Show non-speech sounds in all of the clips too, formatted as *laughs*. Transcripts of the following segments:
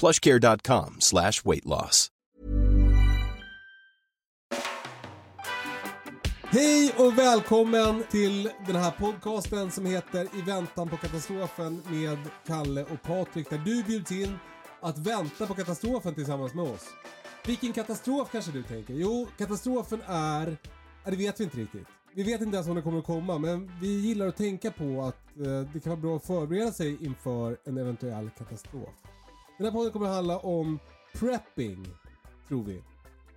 plushcare.com slash weight loss. Hej och välkommen till den här podcasten som heter I väntan på katastrofen med Kalle och Patrik där du bjuds in att vänta på katastrofen tillsammans med oss. Vilken katastrof kanske du tänker? Jo, katastrofen är... Ja, det vet vi inte riktigt. Vi vet inte ens om den kommer att komma men vi gillar att tänka på att eh, det kan vara bra att förbereda sig inför en eventuell katastrof. Den här podden kommer att handla om prepping, tror vi.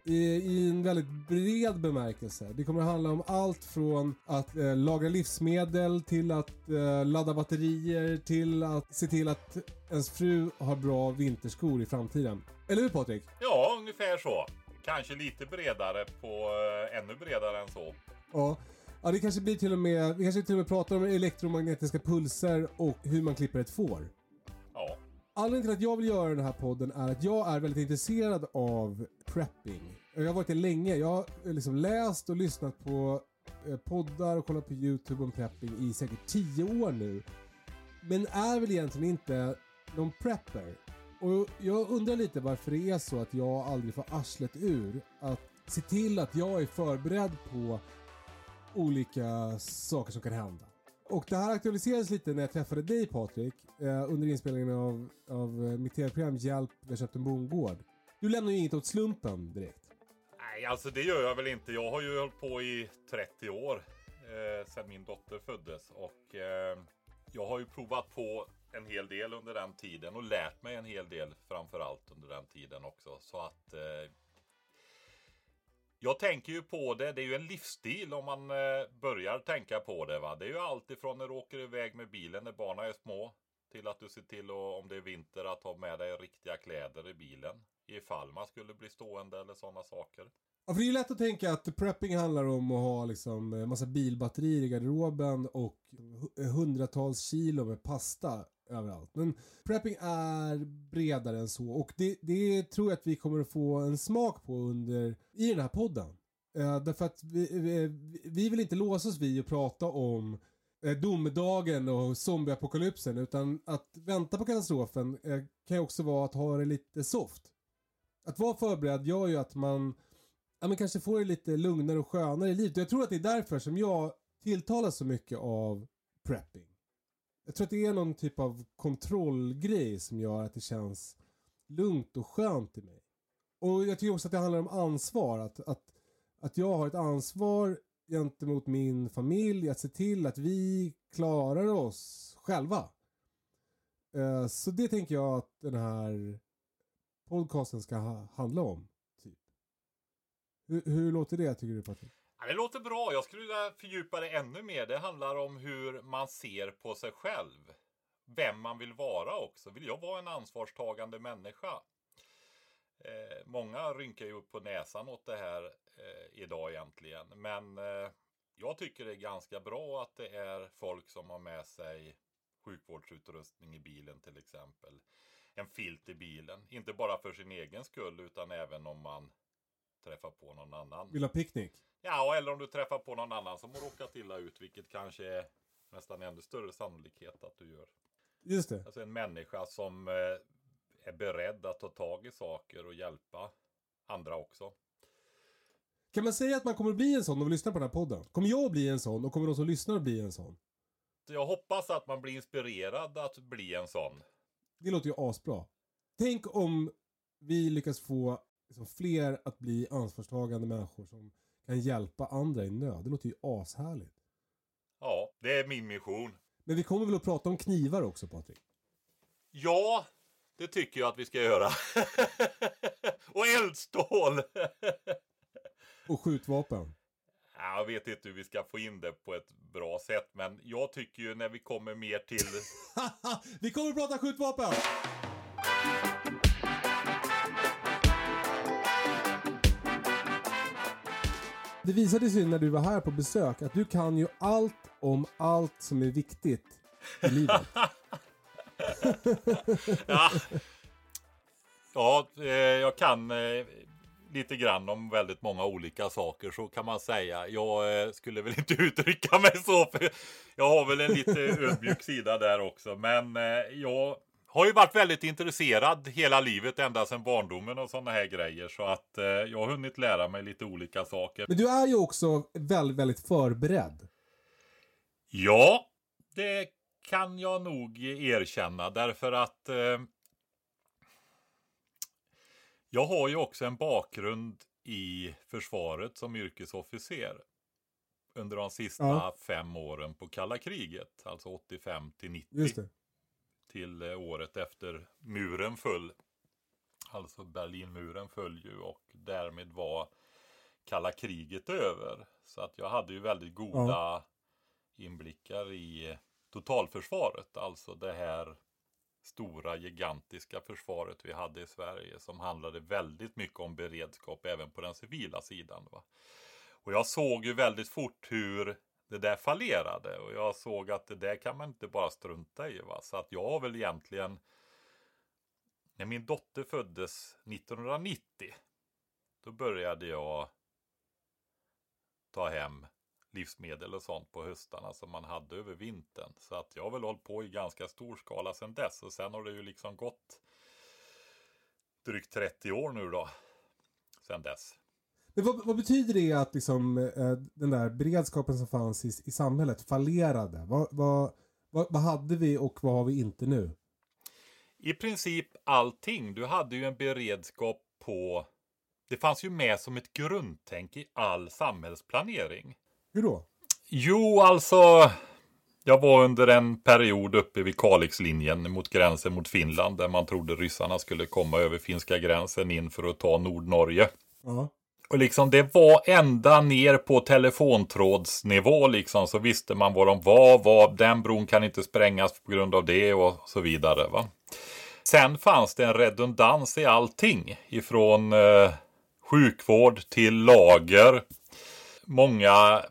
I, I en väldigt bred bemärkelse. Det kommer att handla om allt från att eh, lagra livsmedel till att eh, ladda batterier till att se till att ens fru har bra vinterskor i framtiden. Eller hur Patrik? Ja, ungefär så. Kanske lite bredare på eh, ännu bredare än så. Ja. Ja, det kanske blir till och med, vi kanske till och med pratar om elektromagnetiska pulser och hur man klipper ett får. Anledningen till att jag vill göra den här podden är att jag är väldigt intresserad av prepping. Jag har varit det länge. Jag har eh, liksom läst och lyssnat på eh, poddar och kollat på YouTube om prepping i säkert tio år nu. Men är väl egentligen inte någon prepper. Och jag undrar lite varför det är så att jag aldrig får arslet ur att se till att jag är förberedd på olika saker som kan hända. Och det här aktualiserades lite när jag träffade dig Patrik eh, under inspelningen av, av eh, mitt tv-program Hjälp, vi har köpt en bondgård. Du lämnar ju inget åt slumpen direkt. nej alltså det gör jag väl inte. Jag har ju hållit på i 30 år eh, sedan min dotter föddes och eh, jag har ju provat på en hel del under den tiden och lärt mig en hel del framför allt under den tiden också. Så att eh, jag tänker ju på det, det är ju en livsstil om man eh, börjar tänka på det. Va? Det är ju allt ifrån när du åker iväg med bilen när barnen är små till att du ser till att, om det är vinter att ha med dig riktiga kläder i bilen ifall man skulle bli stående eller sådana saker. Ja, för det är ju lätt att tänka att prepping handlar om att ha liksom en massa bilbatterier i garderoben och hundratals kilo med pasta överallt. Men prepping är bredare än så och det, det tror jag att vi kommer att få en smak på under i den här podden. Eh, därför att vi, eh, vi, vi vill inte låsa oss vid att prata om eh, domedagen och zombieapokalypsen utan att vänta på katastrofen eh, kan ju också vara att ha det lite soft. Att vara förberedd gör ju att man ja, men kanske får det lite lugnare och skönare i livet. Jag tror att det är därför som jag tilltalas så mycket av prepping. Jag tror att det är någon typ av kontrollgrej som gör att det känns lugnt och skönt i mig. Och jag tycker också att det handlar om ansvar. Att, att, att jag har ett ansvar gentemot min familj att se till att vi klarar oss själva. Eh, så det tänker jag att den här podcasten ska handla om. Typ. Hur, hur låter det tycker du Patrik? Ja, det låter bra. Jag skulle vilja fördjupa det ännu mer. Det handlar om hur man ser på sig själv. Vem man vill vara också. Vill jag vara en ansvarstagande människa? Eh, många rynkar ju upp på näsan åt det här eh, idag egentligen. Men eh, jag tycker det är ganska bra att det är folk som har med sig sjukvårdsutrustning i bilen till exempel. En filt i bilen. Inte bara för sin egen skull utan även om man träffar på någon annan. Vill ha picknick? Ja, eller om du träffar på någon annan som har råkat illa ut, vilket kanske är nästan ännu större sannolikhet att du gör. Just det. Alltså en människa som eh, är beredd att ta tag i saker och hjälpa andra också. Kan man säga att man kommer att bli en sån om vi lyssnar på den här podden? Kommer jag att bli en sån och kommer de som lyssnar att bli en sån? Så jag hoppas att man blir inspirerad att bli en sån. Det låter ju asbra. Tänk om vi lyckas få liksom fler att bli ansvarstagande människor som kan hjälpa andra i nöd. Det låter ju ashärligt. Ja, det är min mission. Men vi kommer väl att prata om knivar också Patrik? Ja, det tycker jag att vi ska göra. *laughs* och eldstål! *laughs* Och skjutvapen. Jag vet inte hur vi ska få in det på ett bra sätt, men jag tycker ju när vi kommer mer till... *laughs* vi kommer att prata skjutvapen! Det visade sig när du var här på besök att du kan ju allt om allt som är viktigt i livet. *laughs* ja, ja eh, jag kan eh, lite grann om väldigt många olika saker så kan man säga. Jag eh, skulle väl inte *laughs* uttrycka mig så för jag har väl en lite ödmjuk sida där också. Men eh, jag har ju varit väldigt intresserad hela livet ända sedan barndomen och sådana här grejer. Så att jag har hunnit lära mig lite olika saker. Men du är ju också väldigt, väldigt förberedd. Ja, det kan jag nog erkänna därför att eh, jag har ju också en bakgrund i försvaret som yrkesofficer under de sista ja. fem åren på kalla kriget, alltså 85 till 90. Till eh, året efter muren föll. Alltså Berlinmuren föll ju och därmed var kalla kriget över. Så att jag hade ju väldigt goda ja. inblickar i totalförsvaret, alltså det här stora gigantiska försvaret vi hade i Sverige som handlade väldigt mycket om beredskap även på den civila sidan. Va? Och jag såg ju väldigt fort hur det där fallerade och jag såg att det där kan man inte bara strunta i. Va? Så att jag har väl egentligen när min dotter föddes 1990 då började jag ta hem livsmedel och sånt på höstarna som man hade över vintern. Så att jag har väl hållit på i ganska stor skala sedan dess och sen har det ju liksom gått drygt 30 år nu då. Sedan dess. Men vad, vad, betyder det att liksom, eh, den där beredskapen som fanns i, i samhället fallerade? Vad, vad, vad, hade vi och vad har vi inte nu? I princip allting. Du hade ju en beredskap på det fanns ju med som ett grundtänk i all samhällsplanering. Hur då? Jo, alltså. Jag var under en period uppe vid Kalixlinjen mot gränsen mot Finland där man trodde ryssarna skulle komma över finska gränsen in för att ta Nordnorge. Uh och liksom det var ända ner på telefontrådsnivå liksom så visste man var de var, var den bron kan inte sprängas på grund av det och så vidare. Va? Sen fanns det en redundans i allting ifrån eh, sjukvård till lager. Många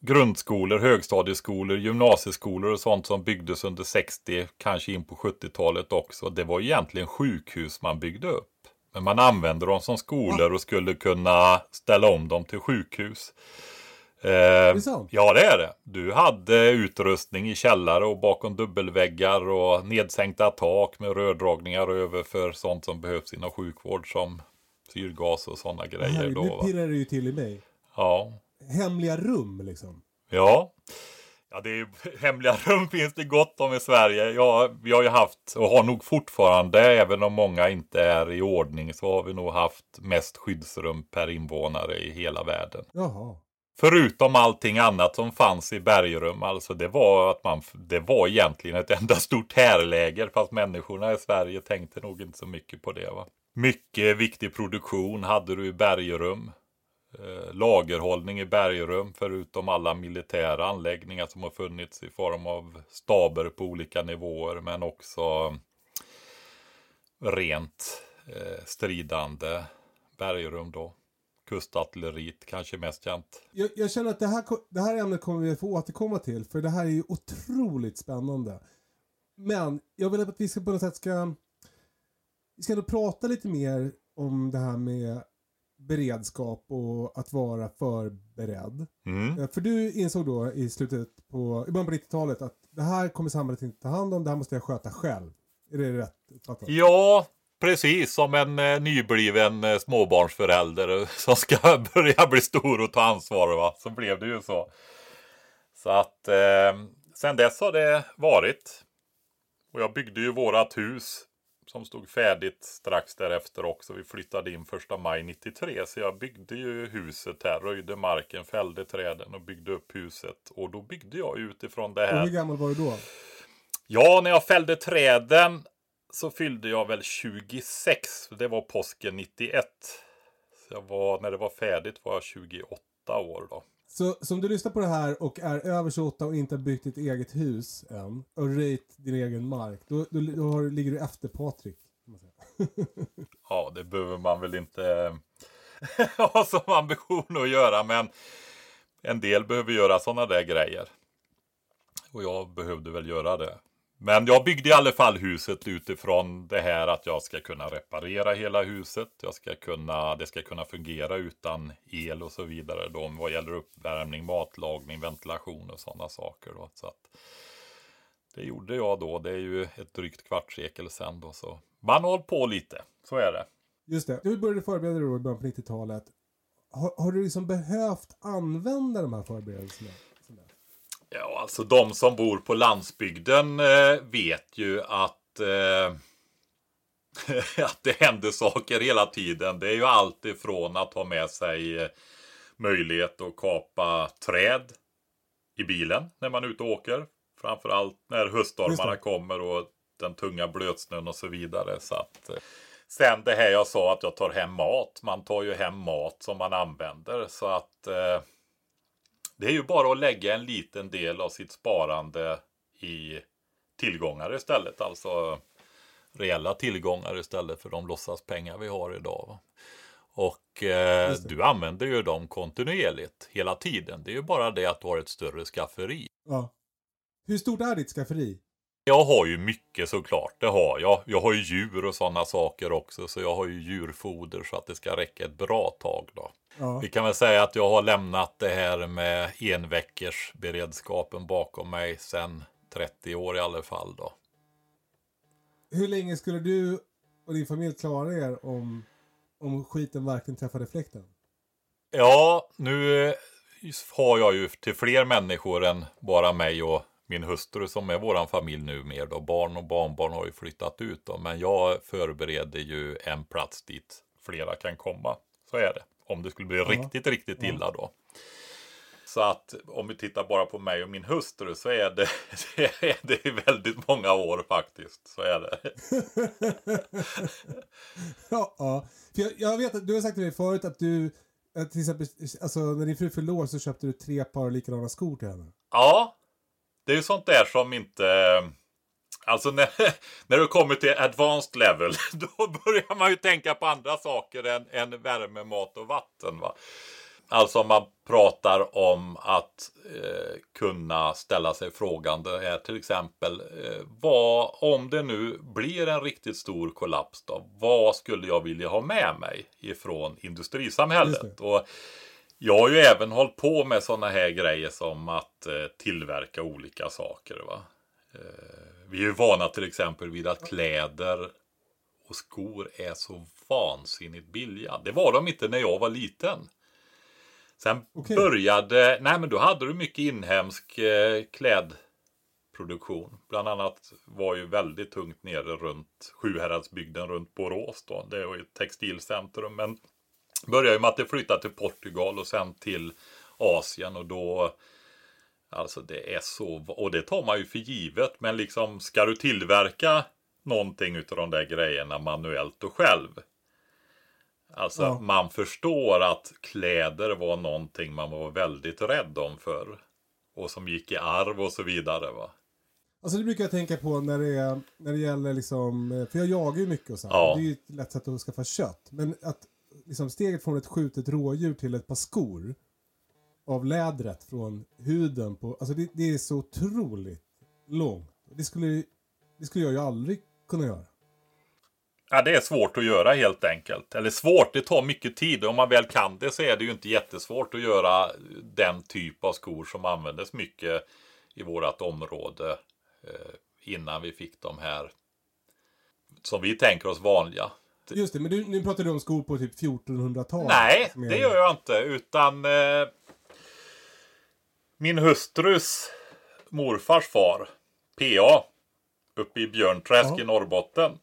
grundskolor, högstadieskolor, gymnasieskolor och sånt som byggdes under 60, kanske in på 70-talet också. Det var egentligen sjukhus man byggde upp. Men man använde dem som skolor och skulle kunna ställa om dem till sjukhus. Eh, det ja, det är det. Du hade utrustning i källare och bakom dubbelväggar och nedsänkta tak med rördragningar över för sånt som behövs inom sjukvård som syrgas och sådana grejer. Här, då, nu pirrar det ju till i mig. Ja, hemliga rum liksom. Ja. Ja, det är, *laughs* hemliga rum finns det gott om i Sverige. Ja, vi har ju haft och har nog fortfarande, även om många inte är i ordning, så har vi nog haft mest skyddsrum per invånare i hela världen. Jaha. Förutom allting annat som fanns i bergrum. Alltså det var att man, det var egentligen ett enda *laughs* stort härläger. Fast människorna i Sverige tänkte nog inte så mycket på det. Va? Mycket viktig produktion hade du i bergrum eh, lagerhållning i bergrum förutom alla militära anläggningar som har funnits i form av staber på olika nivåer men också rent eh, stridande bergrum då. Kustartilleriet kanske mest känt. Jag, jag, känner att det här, det här ämnet kommer vi få återkomma till för det här är ju otroligt spännande. Men jag vill att vi ska på något sätt ska vi ska ändå prata lite mer om det här med beredskap och att vara förberedd. Mm. Eh, för du insåg då i slutet på, i början på 90-talet att det här kommer samhället inte ta hand om, det här måste jag sköta själv. Är det rätt uppfattat? Ja, precis som en eh, nybliven eh, småbarnsförälder som ska *laughs* börja bli stor och ta ansvar. Va? Så blev det ju så. Så att eh, sen dess har det varit. Och jag byggde ju vårat hus som stod färdigt strax därefter också. Vi flyttade in första maj 93 så jag byggde ju huset här, röjde marken, fällde träden och byggde upp huset. Och då byggde jag utifrån det här. Och hur gammal var du då? Ja, när jag fällde träden så fyllde jag väl 26. Det var påsken 91. Så jag var, när det var färdigt var jag 28 år då. Så om du lyssnar på det här och är över 28 och inte har byggt ditt eget hus än och röjt din egen mark, då, då, då har, ligger du efter Patrik. kan man säga. *laughs* Ja, det behöver man väl inte eh, *laughs* ha som ambition att göra, men en del behöver göra sådana där grejer. Och jag behövde väl göra det. Men jag byggde i alla fall huset utifrån det här att jag ska kunna reparera hela huset. Jag ska kunna, det ska kunna fungera utan el och så vidare. Då, vad gäller uppvärmning, matlagning, ventilation och sådana saker. Då. Så att, det gjorde jag då. Det är ju ett drygt kvartssekel sedan. Då, så man har hållit på lite. Så är det. Just det. Du började förbereda dig då i början på 90-talet. Har, har du liksom behövt använda de här förberedelserna? Ja, alltså de som bor på landsbygden eh, vet ju att, eh, *laughs* att det händer saker hela tiden. Det är ju allt ifrån att ha med sig eh, möjlighet att kapa träd i bilen när man är ute och åker. Framförallt när höststormarna kommer och den tunga blötsnön och så vidare. Så att, eh, sen det här jag sa att jag tar hem mat. Man tar ju hem mat som man använder. Så att eh, det är ju bara att lägga en liten del av sitt sparande i tillgångar istället. Alltså reella tillgångar istället för de låtsaspengar vi har idag. Va? Och eh, du använder ju dem kontinuerligt hela tiden. Det är ju bara det att du har ett större skafferi. Ja. Hur stort är ditt skafferi? Jag har ju mycket såklart, det har jag. Jag har ju djur och sådana saker också, så jag har ju djurfoder så att det ska räcka ett bra tag då. Ja. Vi kan väl säga att jag har lämnat det här med enveckors beredskapen bakom mig sedan 30 år i alla fall då. Hur länge skulle du och din familj klara er om, om skiten verkligen träffade fläkten? Ja, nu har jag ju till fler människor än bara mig och min hustru som är våran familj nu mer då. Barn och barnbarn har ju flyttat ut då. Men jag förbereder ju en plats dit flera kan komma. Så är det. Om det skulle bli riktigt, riktigt illa då. Så att om vi tittar bara på mig och min hustru så är det, det, *laughs* är det väldigt många år faktiskt. Så är det. *laughs* Ja, ja. För jag, jag vet att du har sagt till mig förut att du, till exempel, alltså när din fru år så köpte du tre par likadana skor till henne. Ja, det är ju sånt där som inte... Alltså när, *laughs* när du kommer till advanced level, *laughs* då börjar man ju tänka på andra saker än, än värme, mat och vatten. Va? Alltså man pratar om att eh, kunna ställa sig frågan, det är till exempel, eh, vad, om det nu blir en riktigt stor kollaps då, vad skulle jag vilja ha med mig ifrån industrisamhället? Och jag har ju även hållit på med sådana här grejer som att eh, tillverka olika saker. Va? Eh, vi är ju vana till exempel vid att kläder och skor är så vansinnigt billiga. Det var de inte när jag var liten. Sen Okej. började, nej men då hade du mycket inhemsk eh, klädproduktion. Bland annat var ju väldigt tungt nere runt Sjuhäradsbygden runt Borås då. Det var ju ett textilcentrum. Men började ju med att det flyttade till Portugal och sen till Asien och då Alltså det är så, och det tar man ju för givet. Men liksom ska du tillverka någonting utav de där grejerna manuellt och själv. Alltså Ja. man förstår att kläder var någonting man var väldigt rädd om förr. Och som gick i arv och så vidare va. Alltså det brukar jag tänka på när det, är, när det gäller liksom, för jag jagar ju mycket och så här. Ja. Det är ju ett lätt sätt att skaffa kött. Men att liksom steget från ett skjutet rådjur till ett par skor av lädret från huden på, alltså det, det är så otroligt långt. Det skulle, det skulle jag ju aldrig kunna göra. Ja, det är svårt att göra helt enkelt. Eller svårt, det tar mycket tid. Om man väl kan det så är det ju inte jättesvårt att göra den typ av skor som användes mycket i vårt område eh, innan vi fick de här som vi tänker oss vanliga. Just det, men du, nu pratar du om skor på typ 1400-talet. Nej, det gör jag inte. Utan eh, min hustrus morfars far, PA, uppe i Björnträsk Ja. i Norrbotten.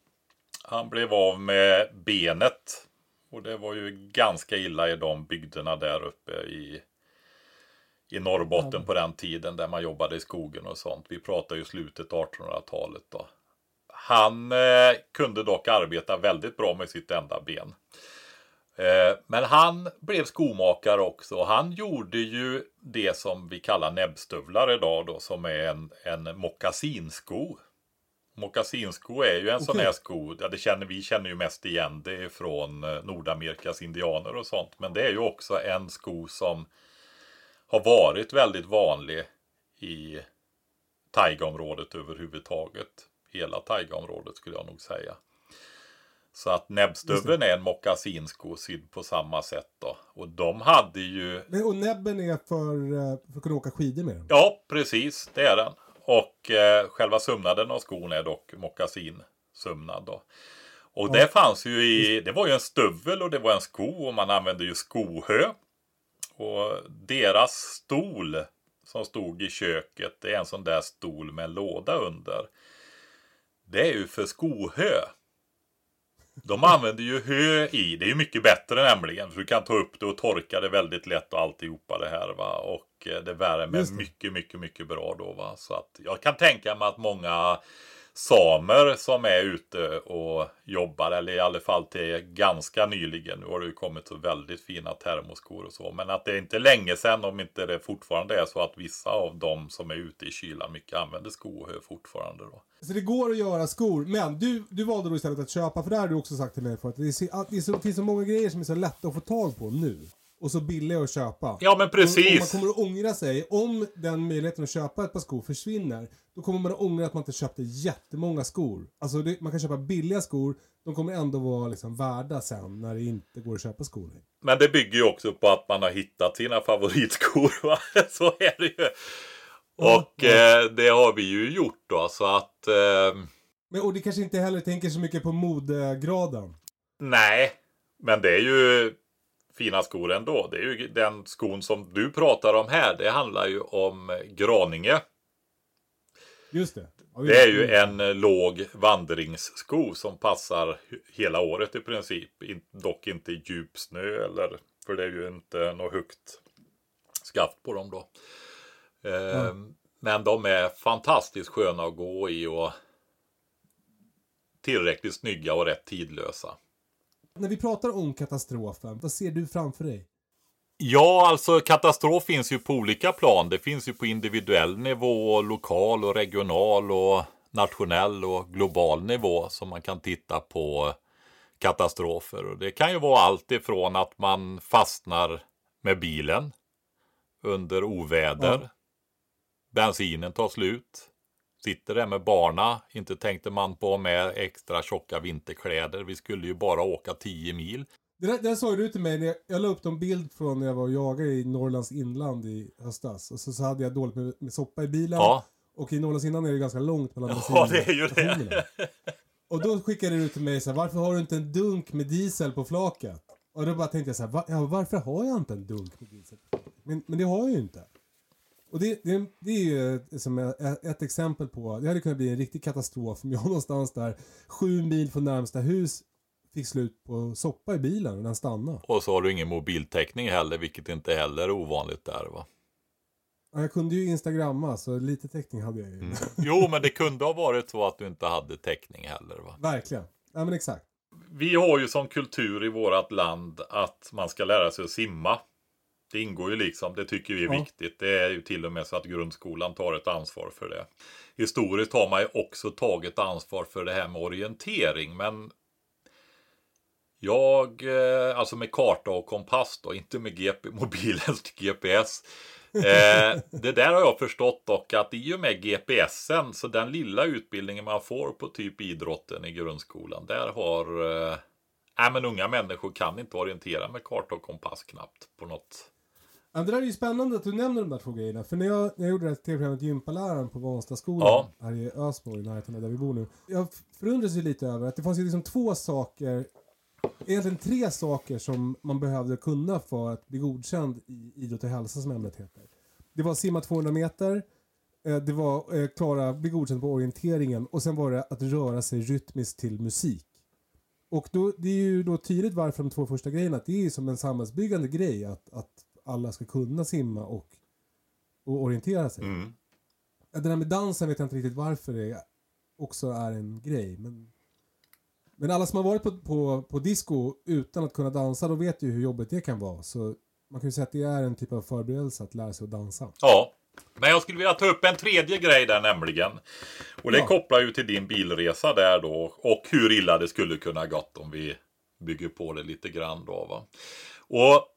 Han blev av med benet. Och det var ju ganska illa i de bygderna där uppe i, i Norrbotten ja. på den tiden där man jobbade i skogen och sånt. Vi pratar ju slutet 1800-talet då. Han eh, kunde dock arbeta väldigt bra med sitt enda ben. Eh, men han blev skomakare också. Han gjorde ju det som vi kallar näbbstövlar idag då, som är en, en mockasinsko. Mockasinsko är ju en okay. sån här sko, ja, det känner, vi känner ju mest igen det från eh, Nordamerikas indianer och sånt. Men det är ju också en sko som har varit väldigt vanlig i taigaområdet överhuvudtaget. Hela taigaområdet skulle jag nog säga. Så att näbbstöveln är en mockasinsko sydd på samma sätt då. Och de hade ju... Och näbben är för, eh, för att kunna åka skidor med den? Ja, precis. Det är den. Och eh, själva sömnaden av skon är dock mockasinsömnad då. Och ja. det fanns ju i, det var ju en stövel och det var en sko och man använde ju skohö. Och deras stol som stod i köket, det är en sån där stol med en låda under. Det är ju för skohö. De använder ju hö i. Det är ju mycket bättre nämligen. För du kan ta upp det och torka det väldigt lätt och alltihopa det här va. Och eh, det värmer mycket, mycket, mycket bra då va. Så att jag kan tänka mig att många samer som är ute och jobbar, eller i alla fall till ganska nyligen. Nu har det ju kommit så väldigt fina termoskor och så. Men att det är inte länge sedan, om inte det fortfarande är så att vissa av dem som är ute i kylan mycket använder skohö fortfarande då. Så det går att göra skor, men du, du valde då istället att köpa, för det har du också sagt till mig för att det, är, att det, är så, det finns så många grejer som är så lätta att få tag på nu och så billiga att köpa. Ja men precis. Och, man kommer att ångra sig. Om den möjligheten att köpa ett par skor försvinner, då kommer man att ångra att man inte köpte jättemånga skor. Alltså det, man kan köpa billiga skor, de kommer ändå vara liksom värda sen när det inte går att köpa skor. Men det bygger ju också på att man har hittat sina favoritskor. *laughs* Va? Så är det ju. Och ja. eh, det har vi ju gjort då så att... Eh... Men, och det kanske inte heller tänker så mycket på modegraden? Nej, men det är ju fina skor ändå. Det är ju den skon som du pratar om här. Det handlar ju om Graninge. Just det. Ja, det är ju en låg vandringssko som passar hela året i princip. Dock inte i djup snö eller för det är ju inte något högt skaft på dem då. Mm. Men de är fantastiskt sköna att gå i och tillräckligt snygga och rätt tidlösa. När vi pratar om katastrofen, vad ser du framför dig? Ja, alltså katastrof finns ju på olika plan. Det finns ju på individuell nivå, lokal och regional och nationell och global nivå som man kan titta på katastrofer. Och det kan ju vara allt ifrån att man fastnar med bilen under oväder. Ja. Bensinen tar slut. Sitter där med barna. Inte tänkte man på med extra tjocka vinterkläder. Vi skulle ju bara åka 10 mil. Det där, det där sa du till mig när jag, jag la upp en bild från när jag var och jagade i Norrlands inland i höstas. Och så, så hade jag dåligt med, med soppa i bilen. Ja. Och i Norrlands inland är det ganska långt mellan Ja, det är ju det. *laughs* Och då skickade du till mig så här, varför har du inte en dunk med diesel på flaket? Och då bara tänkte jag så här, var, ja, varför har jag inte en dunk med diesel? Men, men det har jag ju inte. Och det, det, det är ju som ett, ett exempel på, det hade kunnat bli en riktig katastrof om jag *laughs* någonstans där sju mil från närmsta hus fick slut på soppa i bilen och den stannade. Och så har du ingen mobiltäckning heller, vilket inte heller är ovanligt där va? Ja, jag kunde ju instagramma, så lite täckning hade jag ju. Mm. Jo, men det kunde ha varit så att du inte hade täckning heller va? Verkligen. Ja, men exakt. Vi har ju som kultur i vårt land att man ska lära sig att simma. Det ingår ju liksom, det tycker vi är ja. viktigt. Det är ju till och med så att grundskolan tar ett ansvar för det. Historiskt har man ju också tagit ansvar för det här med orientering, men jag, eh, alltså med karta och kompass då, inte med GP, *laughs* mobilens GPS. Eh, det där har jag förstått dock att i och med GPSen, så den lilla utbildningen man får på typ idrotten i grundskolan, där har eh, Nej men unga människor kan inte orientera med karta och kompass knappt på något Ja, det där är ju spännande att du nämner de där två grejerna. För när jag, när jag gjorde det här tv-programmet Gympaläraren på Vanstaskolan ja. här i Ösmo, i närheten där vi bor nu. Jag förundrades ju lite över att det fanns ju liksom två saker, egentligen tre saker som man behövde kunna för att bli godkänd i idrott och hälsa som ämnet heter. Det var simma 200 meter, eh, det var eh, klara, bli godkänd på orienteringen och sen var det att röra sig rytmiskt till musik. Och då, det är ju då tydligt varför de två första grejerna, att det är som en samhällsbyggande grej att, att alla ska kunna simma och, och orientera sig. Mm. Det där med dansen vet jag inte riktigt varför det också är en grej. Men, men alla som har varit på, på, på disco utan att kunna dansa, då vet ju hur jobbigt det kan vara. Så man kan ju säga att det är en typ av förberedelse att lära sig att dansa. Ja, men jag skulle vilja ta upp en tredje grej där nämligen. Och det Ja. kopplar ju till din bilresa där då. Och hur illa det skulle kunna gått om vi bygger på det lite grann då. Va? Och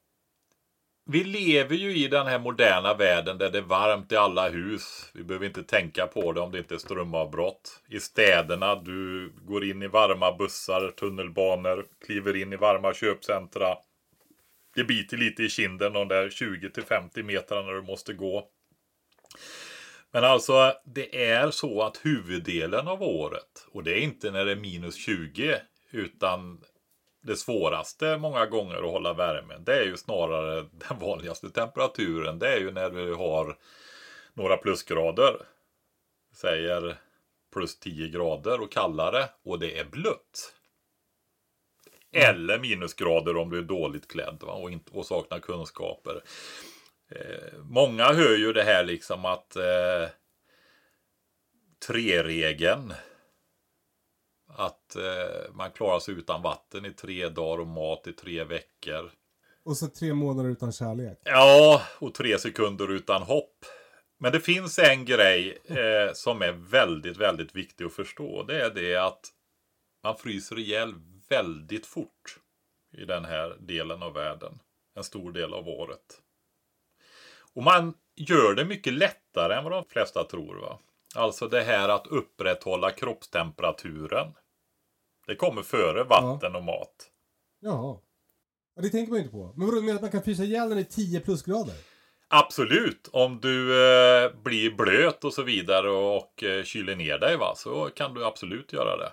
vi lever ju i den här moderna världen där det är varmt i alla hus. Vi behöver inte tänka på det om det inte är strömavbrott. I städerna, du går in i varma bussar, tunnelbanor, kliver in i varma köpcentra. Det biter lite i kinden de där 20-50 metrarna du måste gå. Men alltså, det är så att huvuddelen av året, och det är inte när det är minus 20, utan det svåraste många gånger att hålla värmen, det är ju snarare *laughs* den vanligaste temperaturen. Det är ju när vi har några plusgrader. Säger plus 10 grader och kallare och det är blött. Eller minusgrader om du är dåligt klädd va? Och, inte, och saknar kunskaper. Eh, många hör ju det här liksom att eh, tre-regeln. Att eh, man klarar sig utan vatten i tre dagar och mat i tre veckor. Och så tre månader utan kärlek. Ja, och tre sekunder utan hopp. Men det finns en grej eh, som är väldigt, väldigt viktig att förstå. Det är det att man fryser ihjäl väldigt fort i den här delen av världen. En stor del av året. Och man gör det mycket lättare än vad de flesta tror. Va? Alltså det här att upprätthålla kroppstemperaturen. Det kommer före vatten och mat. Jaha. Ja, det tänker man ju inte på. Men vadå, du menar att man kan frysa ihjäl den i 10 plusgrader? Absolut, om du eh, blir blöt och så vidare och, och eh, kyler ner dig va, så kan du absolut göra det.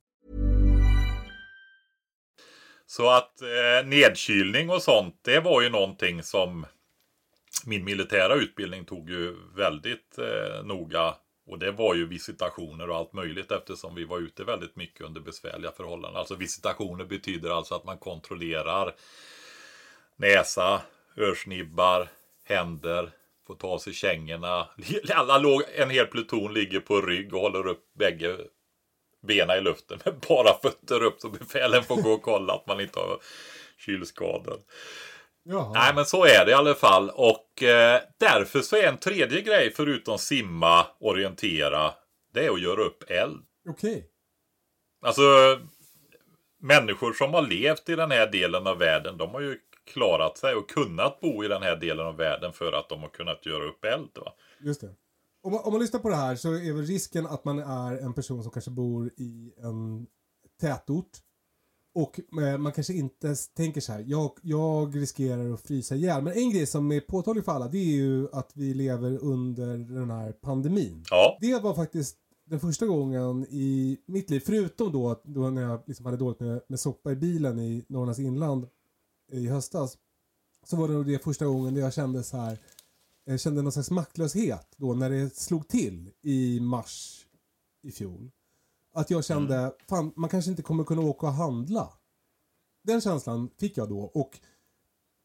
Så att eh, nedkylning och sånt, det var ju någonting som min militära utbildning tog ju väldigt eh, noga. Och det var ju visitationer och allt möjligt eftersom vi var ute väldigt mycket under besvärliga förhållanden. Alltså visitationer betyder alltså att man kontrollerar näsa, örsnibbar, händer, får ta sig kängorna. *laughs* Alla låg, en hel pluton ligger på rygg och håller upp bägge benen i luften med bara fötter upp så befälen får gå och kolla att man inte har kylskador. Jaha. Nej men så är det i alla fall och eh, därför så är en tredje grej förutom simma, orientera, det är att göra upp eld. Okej. Alltså människor som har levt i den här delen av världen, de har ju klarat sig och kunnat bo i den här delen av världen för att de har kunnat göra upp eld. Va? Just det. Om man, om man lyssnar på det här så är väl risken att man är en person som kanske bor i en tätort. Och eh, man kanske inte tänker så här, jag, jag riskerar att frysa ihjäl. Men en grej som är påtaglig för alla, det är ju att vi lever under den här pandemin. Ja, Det var faktiskt den första gången i mitt liv, förutom då, då när jag liksom hade dåligt med, med soppa i bilen i Norrlands inland i höstas. så var det nog det första gången jag kände så här. Jag kände någon slags maktlöshet då när det slog till i mars i fjol. Att jag kände, mm. fan man kanske inte kommer kunna åka och handla. Den känslan fick jag då och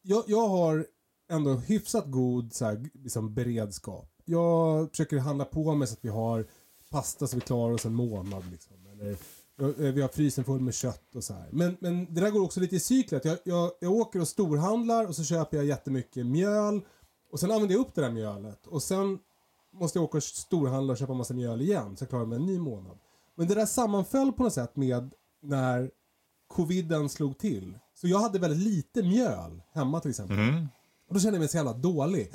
jag, jag har ändå hyfsat god så här, liksom, beredskap. Jag försöker handla på mig så att vi har pasta så vi klarar oss en månad. Liksom. Eller, eh, vi har frysen full med kött och så här. Men, men det där går också lite i cykler. Jag, jag, jag åker och storhandlar och så köper jag jättemycket mjöl. Och sen använder jag upp det där mjölet. Och sen måste jag åka och storhandla och köpa massa mjöl igen. Så jag klarar mig en ny månad. Men det där sammanföll på något sätt med när coviden slog till. Så jag hade väldigt lite mjöl hemma till exempel. Mm. Och då kände jag mig så jävla dålig.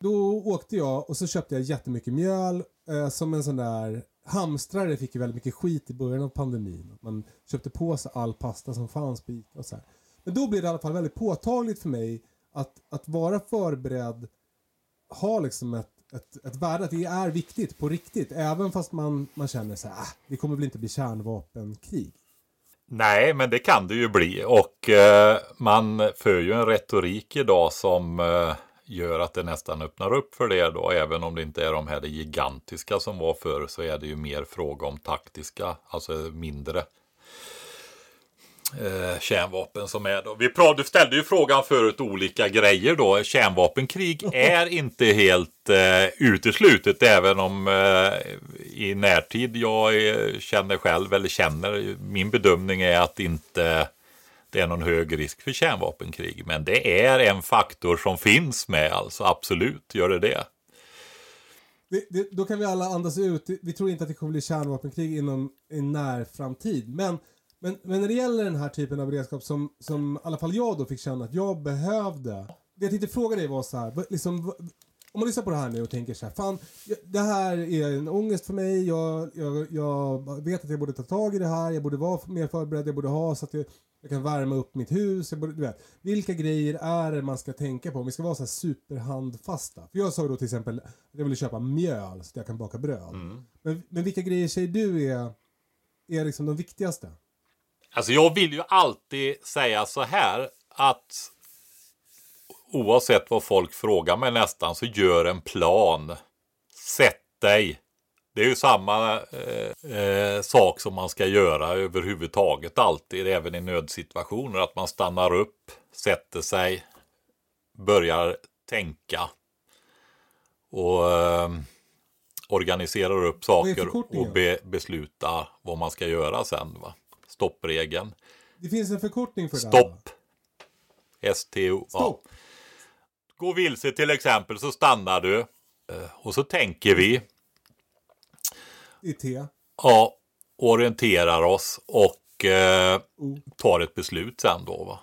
Då åkte jag och så köpte jag jättemycket mjöl eh, som en sån där hamstrare fick ju väldigt mycket skit i början av pandemin. Man köpte på sig all pasta som fanns på Ica och så här. Men då blev det i alla fall väldigt påtagligt för mig att, att vara förberedd har liksom ett, ett, ett värde, att det är viktigt på riktigt. Även fast man, man känner så här, ah, det kommer väl inte bli kärnvapenkrig. Nej, men det kan det ju bli och eh, man för ju en retorik idag som eh, gör att det nästan öppnar upp för det då. Även om det inte är de här gigantiska som var förr så är det ju mer fråga om taktiska, alltså mindre eh, kärnvapen som är då. Vi pratade, du ställde ju frågan förut olika grejer då. Kärnvapenkrig *laughs* är inte helt eh, uteslutet även om eh, i närtid jag eh, känner själv eller känner min bedömning är att inte det är någon hög risk för kärnvapenkrig. Men det är en faktor som finns med alltså absolut gör det det. Det, det, då kan vi alla andas ut. Vi tror inte att det kommer bli kärnvapenkrig inom en när framtid. Men men, men när det gäller den här typen av beredskap som, som i alla fall jag då fick känna att jag behövde. Det jag tänkte fråga dig var så här, liksom, om man lyssnar på det här nu och tänker så här, fan, det här är en ångest för mig, jag, jag, jag vet att jag borde ta tag i det här, jag borde vara mer förberedd, jag borde ha så att jag, jag kan värma upp mitt hus, jag borde, du vet. Vilka grejer är det man ska tänka på om vi ska vara så här superhandfasta? För jag sa då till exempel att jag ville köpa mjöl så att jag kan baka bröd. Mm. Men, men vilka grejer säger du är, är liksom de viktigaste? Alltså jag vill ju alltid säga så här att oavsett vad folk frågar mig nästan så gör en plan. Sätt dig. Det är ju samma eh, eh, sak som man ska göra överhuvudtaget alltid, även i nödsituationer. Att man stannar upp, sätter sig, börjar tänka och eh, organiserar upp saker och be, besluta vad man ska göra sen. Va? Stoppregeln. Det finns en förkortning för det Stopp. STO. Stopp. Ja. Gå vilse till exempel så stannar du. Eh, och så tänker vi. I T. Ja. Orienterar oss och eh, tar ett beslut sen då va.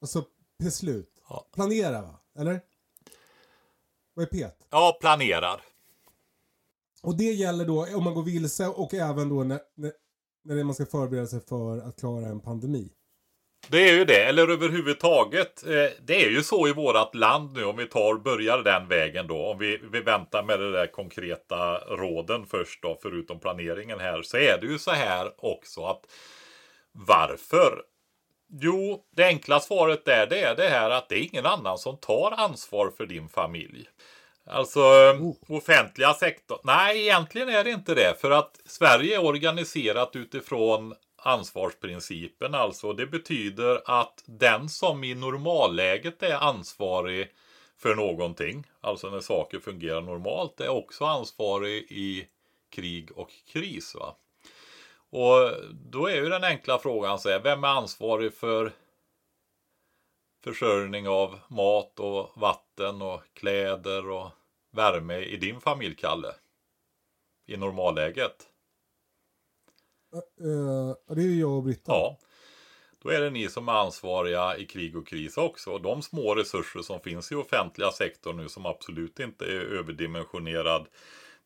Alltså beslut. Ja. Planera va? Eller? Vad är pet? Ja, planerar. Och det gäller då om man går vilse och även då när, när, när man ska förbereda sig för att klara en pandemi. Det är ju det, eller överhuvudtaget. Eh, det är ju så i vårat land nu om vi tar börjar den vägen då. Om vi, vi väntar med de där konkreta råden först då, förutom planeringen här. Så är det ju så här också att varför? Jo, det enkla svaret är det är det här att det är ingen annan som tar ansvar för din familj. Alltså oh. offentliga sektorn. Nej, egentligen är det inte det. För att Sverige är organiserat utifrån ansvarsprincipen. Alltså det betyder att den som i normalläget är ansvarig för någonting, alltså när saker fungerar normalt, är också ansvarig i krig och kris. Va? Och då är ju den enkla frågan så här, vem är ansvarig för försörjning av mat och vatten och kläder och värme i din familj, Kalle? I normalläget? Uh, det är ju jag och Britta. Ja. Då är det ni som är ansvariga i krig och kris också. De små resurser som finns i offentliga sektorn nu som absolut inte är överdimensionerad.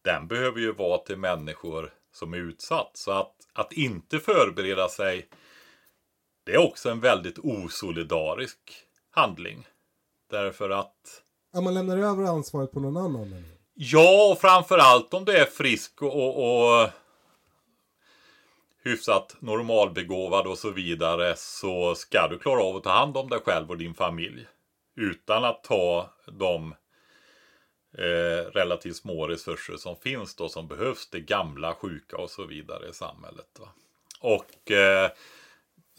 Den behöver ju vara till människor som är utsatt. Så att, att inte förbereda sig det är också en väldigt osolidarisk handling. Därför att... Ja, man lämnar över ansvaret på någon annan? Eller? Ja, och framförallt om du är frisk och, och, och hyfsat normalbegåvad och så vidare så ska du klara av att ta hand om dig själv och din familj. Utan att ta de eh, relativt små resurser som finns då som behövs Det gamla, sjuka och så vidare i samhället. Va? Och eh,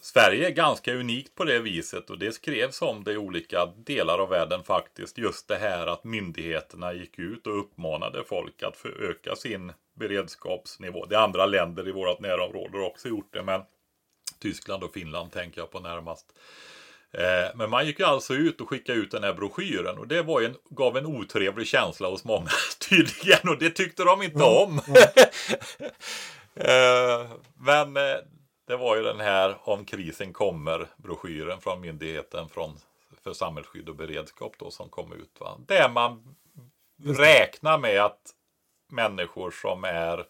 Sverige är ganska unikt på det viset och det skrevs om det i olika delar av världen faktiskt. Just det här att myndigheterna gick ut och uppmanade folk att öka sin beredskapsnivå. Det är andra länder i vårt närområde också gjort det men Tyskland och Finland tänker jag på närmast. Eh, men man gick alltså ut och skickade ut den här broschyren och det var en, gav en otrevlig känsla hos många *laughs* tydligen och det tyckte de inte om. *laughs* Eh, men eh, det var ju den här Om krisen kommer broschyren från myndigheten från, för samhällsskydd och beredskap då som kom ut. Va? Där man räknar med att människor som är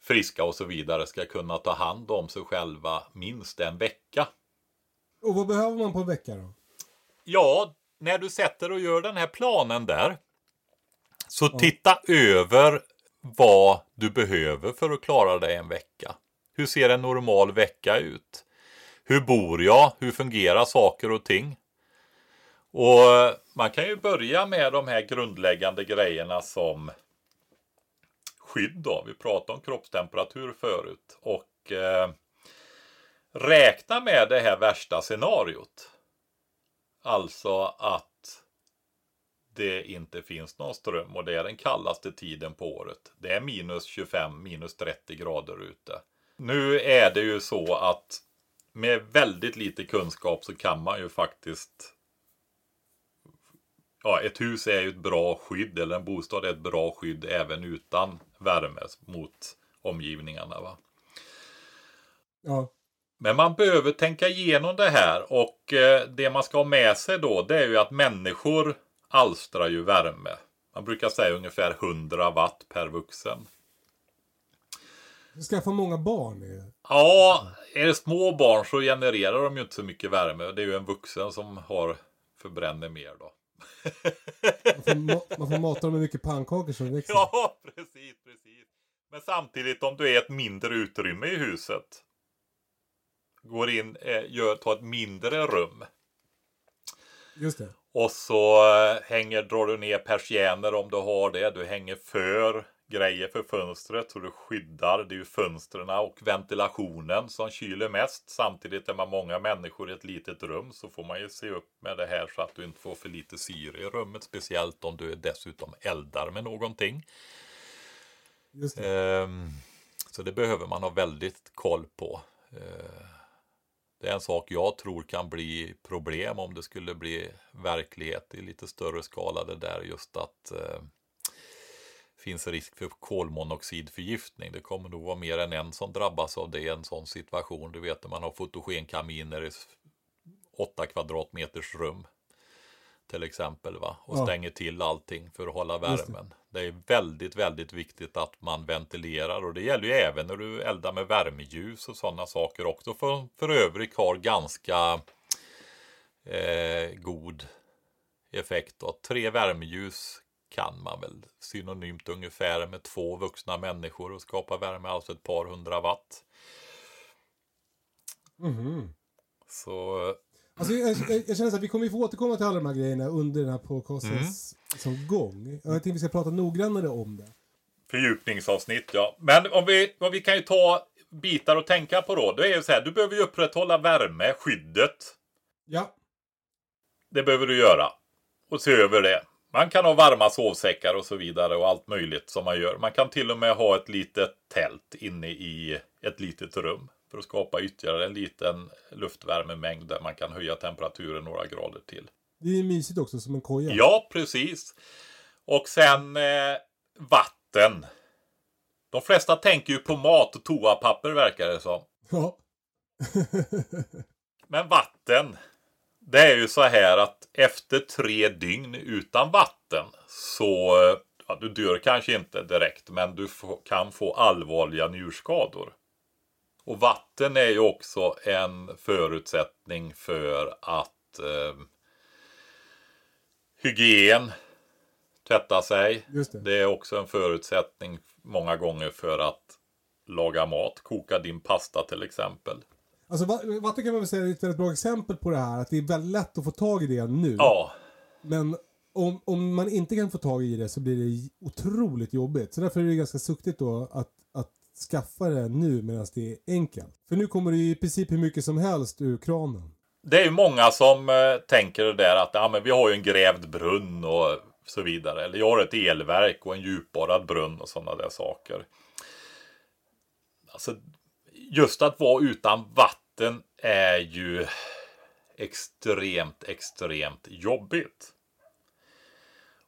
friska och så vidare ska kunna ta hand om sig själva minst en vecka. Och vad behöver man på en vecka då? Ja, när du sätter och gör den här planen där. Så ja. titta över vad du behöver för att klara dig en vecka. Hur ser en normal vecka ut? Hur bor jag? Hur fungerar saker och ting? Och man kan ju börja med de här grundläggande grejerna som skydd då. Vi pratade om kroppstemperatur förut. Och eh, räkna med det här värsta scenariot. Alltså att det inte finns någon ström och det är den kallaste tiden på året. Det är minus 25, minus 30 grader ute. Nu är det ju så att med väldigt lite kunskap så kan man ju faktiskt Ja, ett hus är ju ett bra skydd eller en bostad är ett bra skydd även utan värme mot omgivningarna. Va? Ja. Men man behöver tänka igenom det här och eh, det man ska ha med sig då det är ju att människor alstrar ju värme. Man brukar säga ungefär 100 watt per vuxen. Du skaffa många barn. Ja, är det små barn så genererar de ju inte så mycket värme. Det är ju en vuxen som har förbränner mer då. man, får, *laughs* man får mata dem med mycket pannkakor som växer. Ja, precis, precis. Men samtidigt om du är ett mindre utrymme i huset. Går in, eh, gör, tar ett mindre rum. Just det. Och så eh, hänger, drar du ner persienner om du har det. Du hänger för grejer för fönstret så du skyddar. Det är ju fönstren och ventilationen som kyler mest. Samtidigt är man många människor i ett litet rum så får man ju se upp med det här så att du inte får för lite syre i rummet. Speciellt om du dessutom eldar med någonting. Det. Ehm, så det behöver man ha väldigt koll på. Ehm, det är en sak jag tror kan bli problem om det skulle bli verklighet i lite större skala. Det där just att eh, finns risk för kolmonoxidförgiftning. Det kommer nog vara mer än en som drabbas av det i en sån situation. Du vet när man har fotogenkaminer i 8 kvadratmeters rum till exempel va? och ja. stänger till allting för att hålla värmen. Det. det. är väldigt, väldigt viktigt att man ventilerar och det gäller ju även när du eldar med värmeljus och sådana saker också. För, för övrigt har ganska eh, god effekt. Då. Tre värmeljus kan man väl synonymt ungefär med två vuxna människor och skapa värme, alltså ett par hundra watt. Mm. Så... Alltså, jag, jag, jag, känner att vi kommer få återkomma till alla de här grejerna under den här podcastens mm. gång. Jag tänkte vi ska prata noggrannare om det. Fördjupningsavsnitt, ja. Men om vi, om vi kan ju ta bitar att tänka på då. Det är ju så här, du behöver ju upprätthålla värme, skyddet. Ja. Det behöver du göra. Och se över det. Man kan ha varma sovsäckar och så vidare och allt möjligt som man gör. Man kan till och med ha ett litet tält inne i ett litet rum för att skapa ytterligare en liten luftvärmemängd där man kan höja temperaturen några grader till. Det är mysigt också som en koja. Ja, precis. Och sen eh, vatten. De flesta tänker ju på mat och toapapper verkar det som. Ja. *laughs* Men vatten. Det är ju så här att efter tre dygn utan vatten så ja, du dör kanske inte direkt men du kan få allvarliga njurskador. Och vatten är ju också en förutsättning för att eh, hygien, tvätta sig. Det. det. är också en förutsättning många gånger för att laga mat, koka din pasta till exempel. Alltså vatten kan man väl säga är ett väldigt bra exempel på det här. Att det är väldigt lätt att få tag i det nu. Ja, Men om, om man inte kan få tag i det så blir det otroligt jobbigt. Så därför är det ganska suktigt då att, att skaffa det nu medan det är enkelt. För nu kommer det i princip hur mycket som helst ur kranen. det är ju många som eh, tänker det där att ja, men vi har ju en grävd brunn och så vidare. Eller jag har ett elverk och en djupborrad brunn och sådana där saker. Alltså, just att vara utan vatten är ju extremt, extremt jobbigt.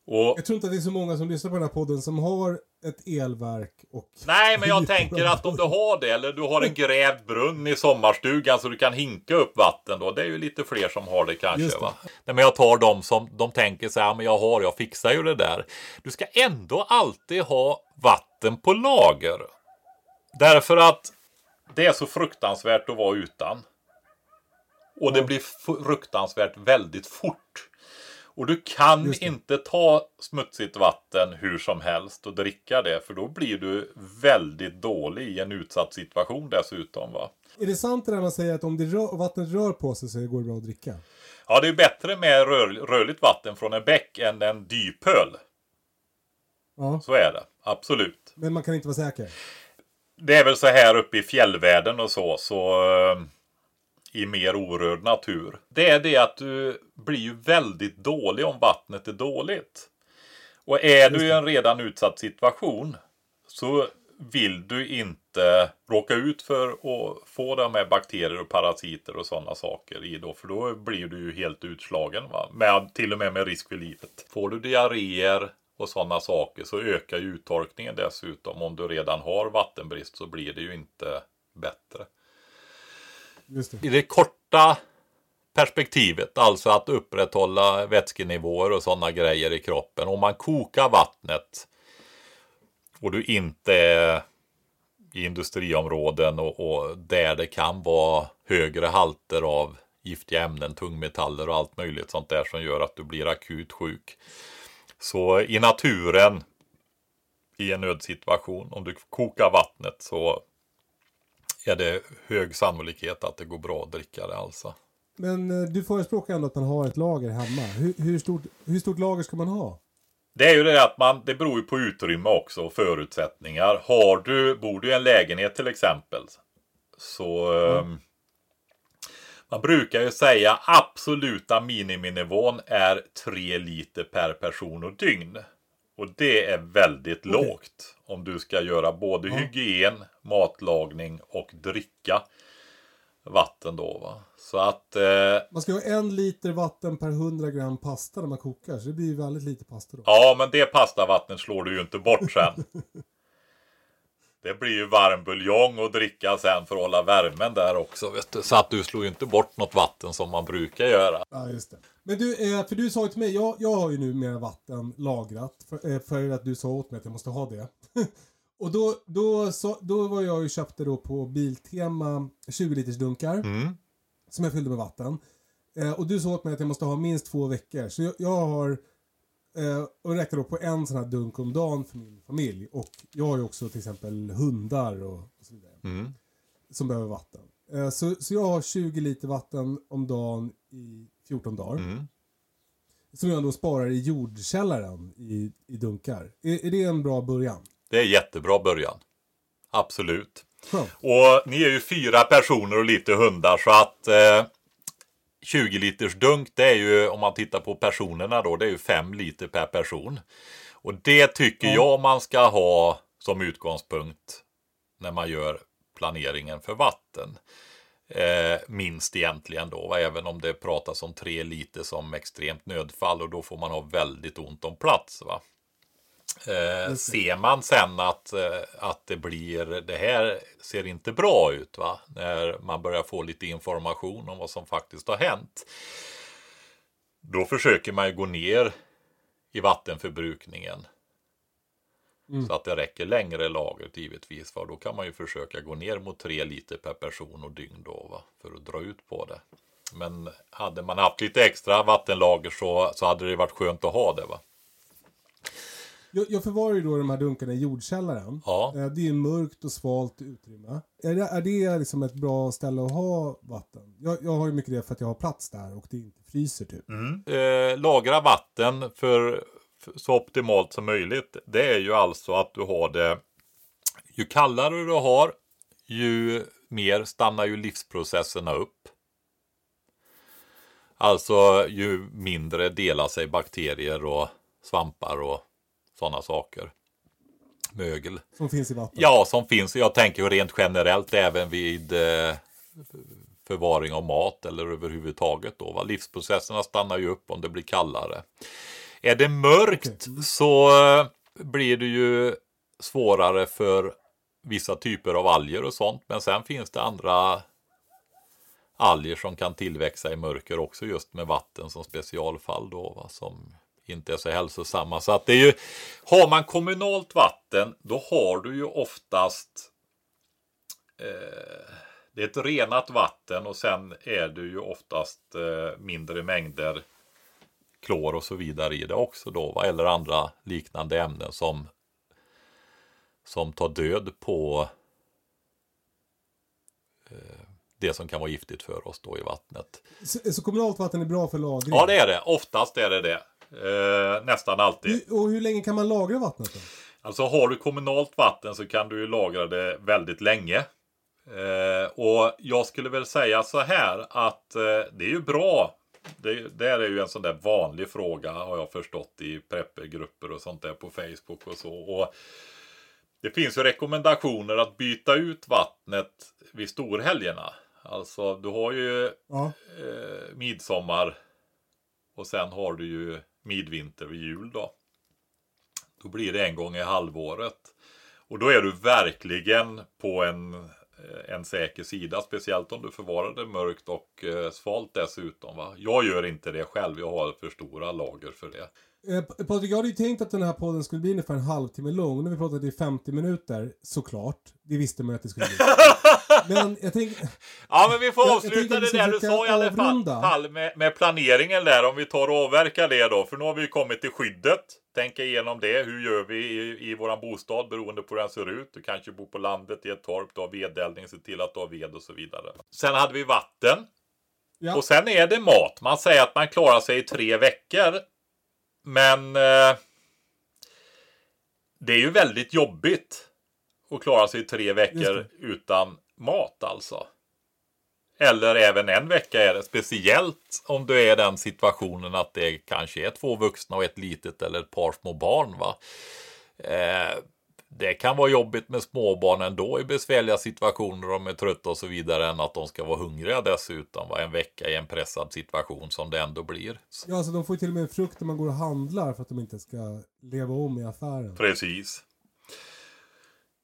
Och Jag tror inte att det är så många som lyssnar på den här podden som har ett elverk och... Nej, men jag *laughs* tänker att om du har det eller du har en grävd brunn i sommarstugan så du kan hinka upp vatten då. Det är ju lite fler som har det kanske. Det. Va? Nej, men jag tar dem som de tänker så här, men jag har, jag fixar ju det där. Du ska ändå alltid ha vatten på lager. Därför att det är så fruktansvärt att vara utan. Och det blir fruktansvärt väldigt fort. Och du kan inte ta smutsigt vatten hur som helst och dricka det. För då blir du väldigt dålig i en utsatt situation dessutom. Va? Är det sant det där man säger att om det rör, vattnet rör på sig så går det bra att dricka? Ja, det är bättre med rör, rörligt vatten från en bäck än en dypöl. Ja, Så är det, absolut. men man kan inte vara säker. Det är väl så här uppe i fjällvärlden och så, så eh, i mer orörd natur. Det är det att du blir ju väldigt dålig om vattnet är dåligt. Och är du i en redan utsatt situation så vill du inte råka ut för att få de här bakterier och parasiter och sådana saker i då. För då blir du ju helt utslagen. Va? Med, till och med med risk för livet. Får du diarréer och sådana saker så ökar ju uttorkningen dessutom. Om du redan har vattenbrist så blir det ju inte bättre. Det. I det korta perspektivet, alltså att upprätthålla vätskenivåer och sådana grejer i kroppen. Om man kokar vattnet och du inte är i industriområden och, och där det kan vara högre halter av giftiga ämnen, tungmetaller och allt möjligt sånt där som gör att du blir akut sjuk. Så i naturen i en nödsituation, om du kokar vattnet så är det hög sannolikhet att det går bra att dricka det alltså. Men eh, du förespråkar ändå att man har ett lager hemma. Hur, hur, stort, hur stort lager ska man ha? Det är ju det att man, det beror ju på utrymme också och förutsättningar. Har du, bor du i en lägenhet till exempel så ehm, man brukar ju säga absoluta miniminivån är 3 liter per person och dygn. Och det är väldigt lågt om du ska göra både hygien, matlagning och dricka vatten då. Va? Så att eh, Man ska ha en liter vatten per 100 gram pasta när man kokar. Så det blir ju väldigt lite pasta då. Ja, men det pastavattnet slår du ju inte bort sen. *laughs* Det blir ju varm buljong att dricka sen för att hålla värmen där också. Vet du. Så att du slår ju inte bort något vatten som man brukar göra. Ja, just det. Men du, eh, för du sa ju till mig, jag, jag har ju nu mer vatten lagrat. För, eh, för att du sa åt mig att jag måste ha det. *laughs* och då, då, så, då var jag ju köpte då på Biltema 20 liters dunkar. Mm. Som jag fyllde med vatten. Eh, och du sa åt mig att jag måste ha minst två veckor. Så jag, jag har, eh, och räknar då på en sån här dunk om dagen för min familj. Och jag har ju också till exempel hundar och, och så vidare. Mm. Som behöver vatten. Eh, så, så jag har 20 liter vatten om dagen i 14 dagar. Mm. Som jag då sparar i jordkällaren i, i dunkar. Är, är det en bra början? Det är jättebra början. Absolut. Skönt. Och ni är ju fyra personer och lite hundar så att eh, 20 liters dunk det är ju om man tittar på personerna då det är ju 5 liter per person. Och det tycker Ja. jag man ska ha som utgångspunkt när man gör planeringen för vatten. Eh, minst egentligen då, även om det pratas om 3 liter som extremt nödfall och då får man ha väldigt ont om plats. Va? Eh, ser man sen att, eh, att det blir, det här ser inte bra ut va? När man börjar få lite information om vad som faktiskt har hänt. Då försöker man ju gå ner i vattenförbrukningen. Så att det räcker längre lagret givetvis. För då kan man ju försöka gå ner mot 3 liter per person och dygn då va? För att dra ut på det. Men hade man haft lite extra vattenlager så, så hade det varit skönt att ha det va. Jag, jag förvarar ju då de här dunkarna i jordkällaren. Ja. Eh, Det är ju mörkt och svalt utrymme. Är det, är det liksom ett bra ställe att ha vatten? Jag, jag har ju mycket det för att jag har plats där och det inte fryser typ. Eh, lagra vatten för, för så optimalt som möjligt. Det är ju alltså att du har det ju kallare du har ju mer stannar ju livsprocesserna upp. Alltså ju mindre delar sig bakterier och svampar och sådana saker. Mögel. Som finns i vatten. Ja, som finns. Jag tänker rent generellt även vid eh, förvaring av mat eller överhuvudtaget. Då, va? Livsprocesserna stannar ju upp om det blir kallare. Är det mörkt så eh, blir det ju svårare för vissa typer av alger och sånt. Men sen finns det andra alger som kan tillväxa i mörker också just med vatten som specialfall då va? som inte är så hälsosamma. Så att det är ju, har man kommunalt vatten då har du ju oftast eh, det är ett renat vatten och sen är det ju oftast eh, mindre mängder klor och så vidare i det också då, eller andra liknande ämnen som som tar död på eh, det som kan vara giftigt för oss då i vattnet. Så, så kommunalt vatten är bra för lagring? Ja, det är det. Oftast är det det. Eh, nästan alltid. Hur, och hur länge kan man lagra vattnet då? Alltså har du kommunalt vatten så kan du ju lagra det väldigt länge. Eh, och jag skulle väl säga så här att eh, det är ju bra. Det, det är ju en sån där vanlig fråga har jag förstått i preppergrupper och sånt där på Facebook och så. Och det finns ju rekommendationer att byta ut vattnet vid storhelgerna. Alltså du har ju Ja. eh, midsommar och sen har du ju midvinter och jul då. Då blir det en gång i halvåret. Och då är du verkligen på en, eh, en säker sida. Speciellt om du förvarar det mörkt och eh, svalt dessutom. Va? Jag gör inte det själv. Jag har för stora lager för det. Eh, Patrik, jag hade ju tänkt att den här podden skulle bli ungefär en halvtimme lång. Nu har vi pratat i 50 minuter, såklart. Det visste man att det skulle bli. *laughs* Men jag tänker... Ja men vi får Jag- jag avsluta att vi det ska där du sa i alla fall, med, med planeringen där. Om vi tar och avverkar det då. För nu har vi ju kommit till skyddet. Tänka igenom det. Hur gör vi i, i våran bostad beroende på hur den ser ut. Du kanske bor på landet i ett torp. Du har vedeldning. Se till att du har ved och så vidare. Sen hade vi vatten. Ja. Och sen är det mat. Man säger att man klarar sig i tre veckor. Men eh, det är ju väldigt jobbigt att klara sig i tre veckor utan mat alltså. Eller även en vecka är det. Speciellt om du är i den situationen att det kanske är två vuxna och ett litet eller ett par små barn. Va? Eh, det kan vara jobbigt med småbarn ändå i besvärliga situationer. De är trötta och så vidare. Än att de ska vara hungriga dessutom. Va? En vecka i en pressad situation som det ändå blir. Ja, alltså de får ju till och med frukt när man går och handlar för att de inte ska leva om i affären. Precis.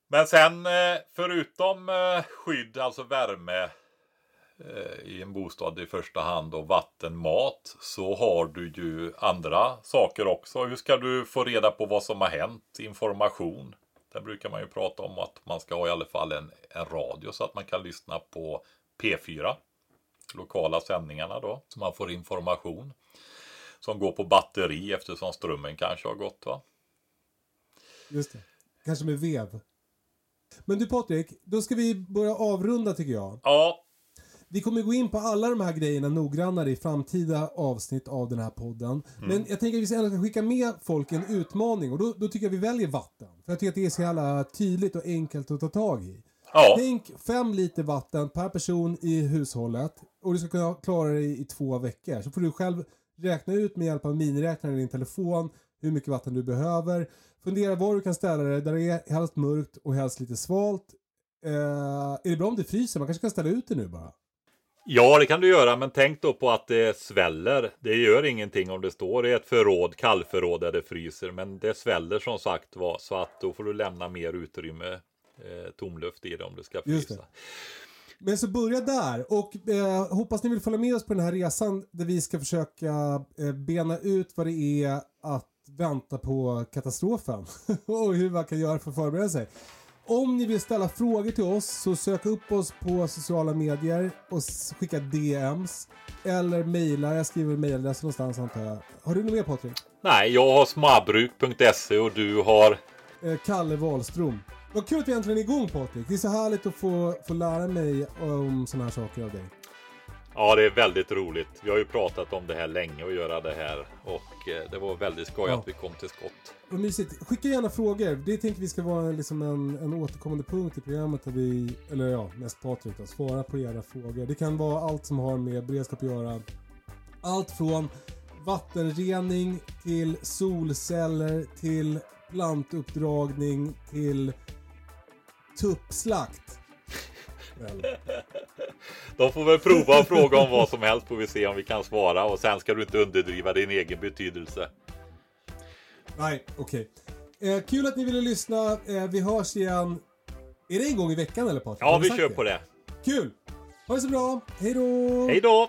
Men sen eh, förutom eh, skydd, alltså värme eh, i en bostad i första hand och vatten, mat så har du ju andra saker också. Hur ska du få reda på vad som har hänt? Information. Där brukar man ju prata om att man ska ha i alla fall en, en radio så att man kan lyssna på P4. Lokala sändningarna då. Så man får information. Som går på batteri eftersom strömmen kanske har gått va. Just det. Kanske med vev. Men du Patrik, då ska vi börja avrunda tycker jag. Ja, Vi kommer gå in på alla de här grejerna noggrannare i framtida avsnitt av den här podden. Men jag tänker att vi ska skicka med folk en utmaning och då, då tycker jag vi väljer vatten. För jag tycker att det är så jävla tydligt och enkelt att ta tag i. ja. Tänk fem liter vatten per person i hushållet och du ska kunna klara dig i två veckor. Så får du själv räkna ut med hjälp av miniräknaren i din telefon hur mycket vatten du behöver. Fundera var du kan ställa det där det är helst mörkt och helst lite svalt. Eh, är det bra om det fryser? Man kanske kan ställa ut det nu bara. Ja, det kan du göra, men tänk då på att det sväller. Det gör ingenting om det står i ett förråd, kallförråd där det fryser, men det sväller som sagt var, så att då får du lämna mer utrymme, eh, tomluft i det om det ska frysa. det. Men så börja där och eh, hoppas ni vill följa med oss på den här resan där vi ska försöka eh, bena ut vad det är att vänta på katastrofen *laughs* och hur man kan göra för att förbereda sig. Om ni vill ställa frågor till oss så sök upp oss på sociala medier och skicka DMs. Eller mejla, jag skriver mejladress någonstans antar jag. Har du något mer Patrik? Nej, jag har smabruk.se och du har... Eh, Kalle Wahlström. Vad kul att vi äntligen är igång Patrik. Det är så härligt att få, få lära mig om sådana här saker av dig. Ja, det är väldigt roligt. Vi har ju pratat om det här länge och göra det här och eh, det var väldigt skoj Ja. att vi kom till skott. Vad mysigt. Skicka gärna frågor. Det tänker vi ska vara liksom en, en återkommande punkt i programmet där vi, eller ja, mest Patrik då, svarar på era frågor. Det kan vara allt som har med beredskap att göra. Allt från vattenrening till solceller till plantuppdragning till tuppslakt. Väl. De får väl prova och fråga om vad som helst får vi se om vi kan svara och sen ska du inte underdriva din egen betydelse. Nej, okej. Eh, kul att ni ville lyssna. Eh, vi hörs igen. Är det en gång i veckan eller Patrik? Ja, vi kör på det. Kul! Ha det så bra. Hej då! Hej då!